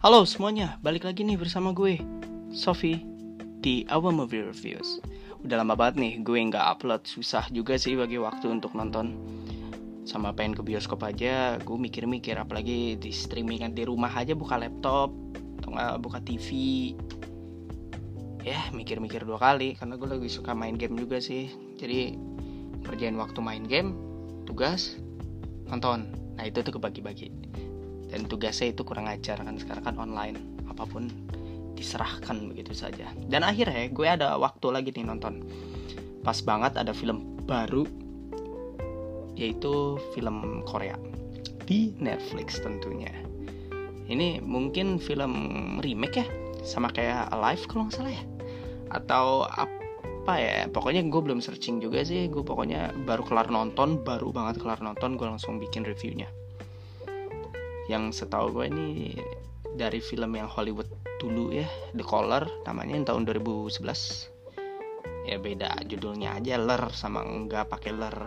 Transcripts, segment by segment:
Halo semuanya, balik lagi nih bersama gue, Sofi di Our Movie Reviews. Udah lama banget nih gue nggak upload, susah juga sih bagi waktu untuk nonton. Sama pengen ke bioskop aja, gue mikir-mikir apalagi di streamingan di rumah aja buka laptop atau buka TV. Ya mikir-mikir dua kali karena gue lagi suka main game juga sih. Jadi kerjain waktu main game, tugas, nonton. Nah itu tuh kebagi-bagi dan tugasnya itu kurang ajar kan sekarang kan online apa pun diserahkan begitu saja. Dan akhirnya gue ada waktu lagi nih nonton. Pas banget ada film baru yaitu film Korea. Di Netflix tentunya. Ini mungkin film remake ya? Sama kayak Alive kalau nggak salah ya? Atau apa ya? Pokoknya gue belum searching juga sih. Gue pokoknya baru kelar nonton baru banget kelar nonton gue langsung bikin reviewnya yang setahu gue ini dari film yang Hollywood dulu ya The Caller namanya yang tahun 2011 ya beda judulnya aja ler sama enggak pakai ler.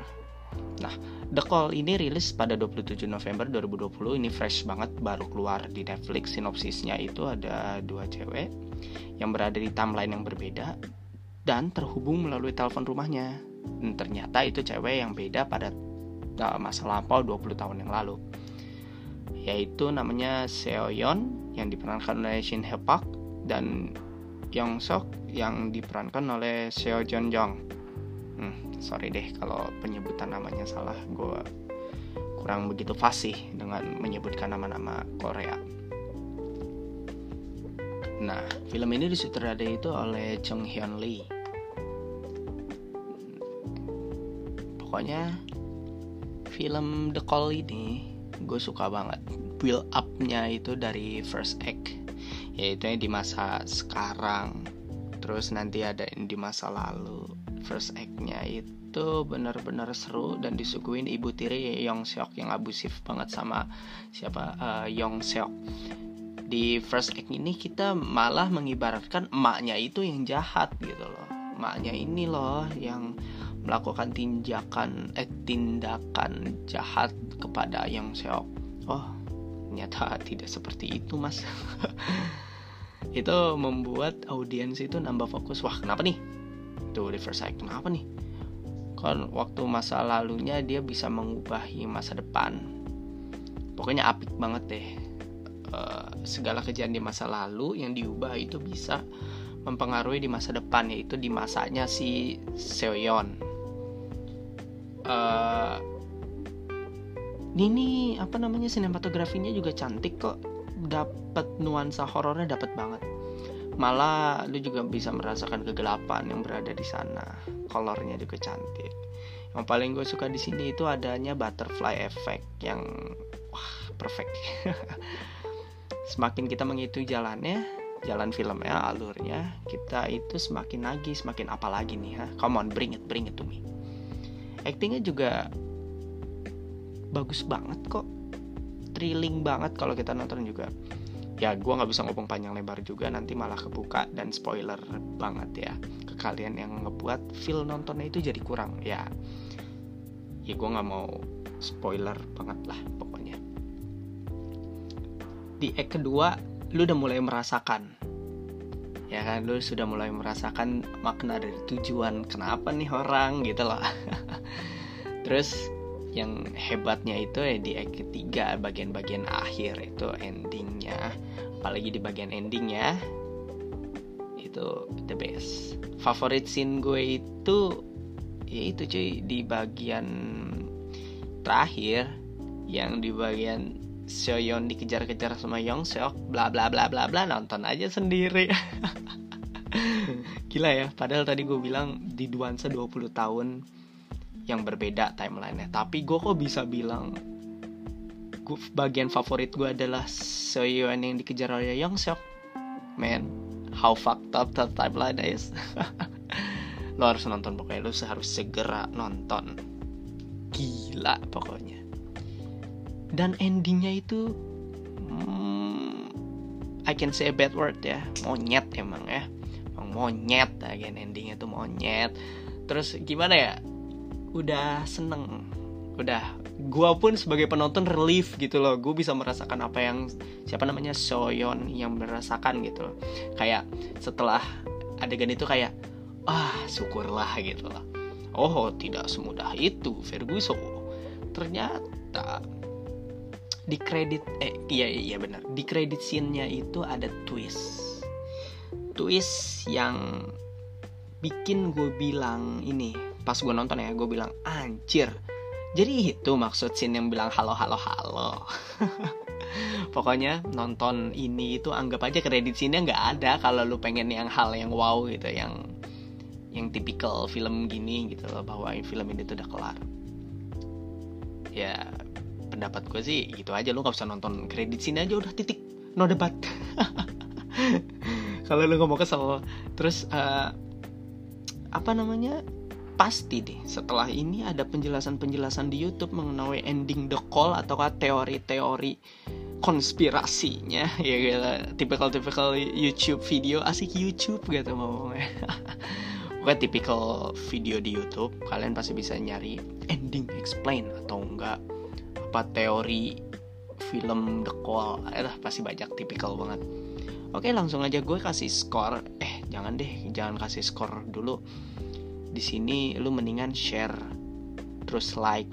Nah The Call ini rilis pada 27 November 2020 ini fresh banget baru keluar di Netflix. Sinopsisnya itu ada dua cewek yang berada di timeline yang berbeda dan terhubung melalui telepon rumahnya. Dan ternyata itu cewek yang beda pada masa lampau 20 tahun yang lalu yaitu namanya Seoyeon yang diperankan oleh Shin Hye Park dan Yong Sok yang diperankan oleh Seo Jeon Jong. Hmm, sorry deh kalau penyebutan namanya salah, gue kurang begitu fasih dengan menyebutkan nama-nama Korea. Nah, film ini disutradarai itu oleh Chung Hyun Lee. Pokoknya film The Call ini gue suka banget build upnya itu dari first act yaitu yang di masa sekarang. Terus nanti ada yang di masa lalu. First act-nya itu benar-benar seru dan disuguhin ibu tiri Yong Seok yang abusif banget sama siapa uh, Yong Seok. Di first act ini kita malah mengibaratkan emaknya itu yang jahat gitu loh. Emaknya ini loh yang melakukan tindakan eh tindakan jahat kepada yang Seok. Oh, ternyata tidak seperti itu, Mas. itu membuat audiens itu nambah fokus. Wah, kenapa nih? Tuh sight kenapa nih? Kan waktu masa lalunya dia bisa mengubahi masa depan. Pokoknya apik banget deh. Uh, segala kejadian di masa lalu yang diubah itu bisa mempengaruhi di masa depan yaitu di masanya si Seoyeon uh, ini apa namanya sinematografinya juga cantik kok. Dapat nuansa horornya dapat banget. Malah lu juga bisa merasakan kegelapan yang berada di sana. Kolornya juga cantik. Yang paling gue suka di sini itu adanya butterfly effect yang wah perfect. Semakin kita menghitung jalannya jalan filmnya alurnya kita itu semakin lagi semakin apa lagi nih ha? Come on bring it bring it to me actingnya juga bagus banget kok. Thrilling banget kalau kita nonton juga. Ya gue nggak bisa ngomong panjang lebar juga nanti malah kebuka dan spoiler banget ya ke kalian yang ngebuat feel nontonnya itu jadi kurang ya. Ya gue nggak mau spoiler banget lah pokoknya. Di act kedua lu udah mulai merasakan ya kan lu sudah mulai merasakan makna dari tujuan kenapa nih orang gitu loh. Terus yang hebatnya itu ya di act ketiga bagian-bagian akhir itu endingnya. Apalagi di bagian endingnya itu the best. Favorit scene gue itu ya itu cuy di bagian terakhir yang di bagian Seoyeon dikejar-kejar sama Yong Seok bla bla bla bla bla nonton aja sendiri. Gila ya padahal tadi gue bilang di nuansa 20 tahun yang berbeda timelinenya. Tapi gue kok bisa bilang gue, bagian favorit gue adalah Seoyeon yang dikejar oleh Yong Seok man how fucked up that timeline is. Lo harus nonton pokoknya lo harus segera nonton. Gila pokoknya dan endingnya itu hmm, I can say a bad word ya. Monyet emang ya. Emang monyet bagian endingnya tuh monyet. Terus gimana ya? Udah seneng. Udah. Gue pun sebagai penonton relief gitu loh. Gue bisa merasakan apa yang siapa namanya? Soyeon yang merasakan gitu loh. Kayak setelah adegan itu kayak ah syukurlah gitu loh. Oh tidak semudah itu Ferguson. Ternyata di kredit eh iya iya benar di kredit scene-nya itu ada twist twist yang bikin gue bilang ini pas gue nonton ya gue bilang anjir jadi itu maksud scene yang bilang halo halo halo. Pokoknya nonton ini itu anggap aja kredit scene nggak ada kalau lu pengen yang hal yang wow gitu, yang yang tipikal film gini gitu loh bahwa film ini tuh udah kelar. Ya pendapat gue sih gitu aja. Lu nggak usah nonton kredit scene aja udah titik. No debat. kalau lu nggak mau kesel. Terus uh, apa namanya? Pasti deh setelah ini ada penjelasan-penjelasan di YouTube mengenai ending the call atau teori-teori konspirasinya. Ya gitu. Tipikal-tipikal YouTube video. Asik YouTube gitu ngomongnya. Bukan tipikal video di YouTube. Kalian pasti bisa nyari ending explain atau enggak apa teori film The Call eh pasti banyak tipikal banget oke langsung aja gue kasih skor eh jangan deh jangan kasih skor dulu di sini lu mendingan share terus like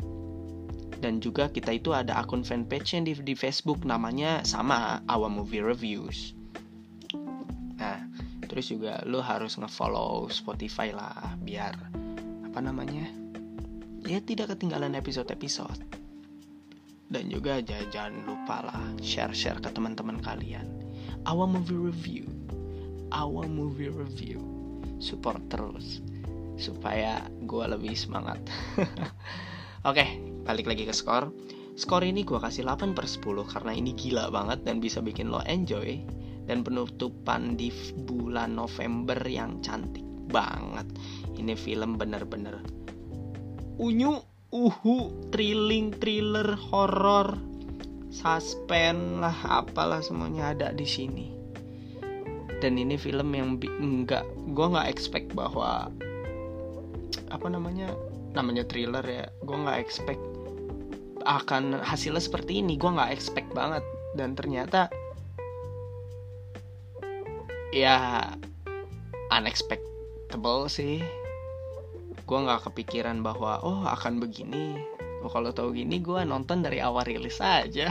dan juga kita itu ada akun fanpage yang di, di Facebook namanya sama Our Movie Reviews. Nah, terus juga lu harus ngefollow Spotify lah biar apa namanya? Ya tidak ketinggalan episode-episode. Dan juga jangan lupa lah share-share ke teman-teman kalian. Our Movie Review. Our Movie Review. Support terus supaya gue lebih semangat oke okay, balik lagi ke skor skor ini gue kasih 8 per 10 karena ini gila banget dan bisa bikin lo enjoy dan penutupan di bulan November yang cantik banget ini film bener-bener unyu uhu thrilling thriller horror suspense lah apalah semuanya ada di sini. Dan ini film yang enggak gue nggak expect bahwa apa namanya namanya thriller ya gue nggak expect akan hasilnya seperti ini gue nggak expect banget. Dan ternyata ya unexpectable sih gue nggak kepikiran bahwa oh akan begini. Oh kalau tahu gini gue nonton dari awal rilis aja.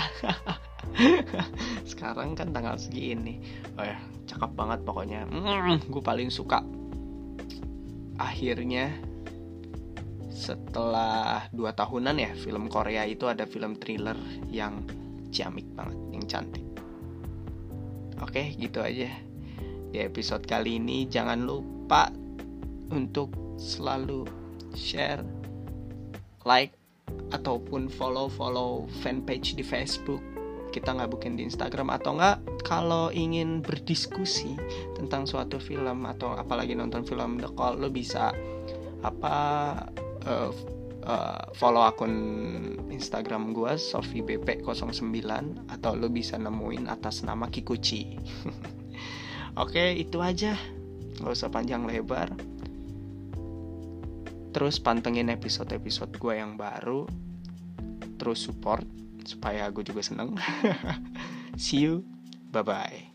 Sekarang kan tanggal segini. Oh ya cakep banget pokoknya. Mm, gue paling suka. Akhirnya setelah dua tahunan ya film Korea itu ada film thriller yang ciamik banget, yang cantik. Oke, gitu aja. Di episode kali ini jangan lupa untuk selalu share, like, ataupun follow-follow fanpage di Facebook. Kita nggak bukin di Instagram atau nggak kalau ingin berdiskusi tentang suatu film atau apalagi nonton film The Call lo bisa apa uh, uh, follow akun Instagram gue sofiebp09 atau lo bisa nemuin atas nama Kikuchi. Oke, itu aja. Gak usah panjang lebar. Terus pantengin episode-episode gue yang baru. Terus support supaya gue juga seneng. See you. Bye-bye.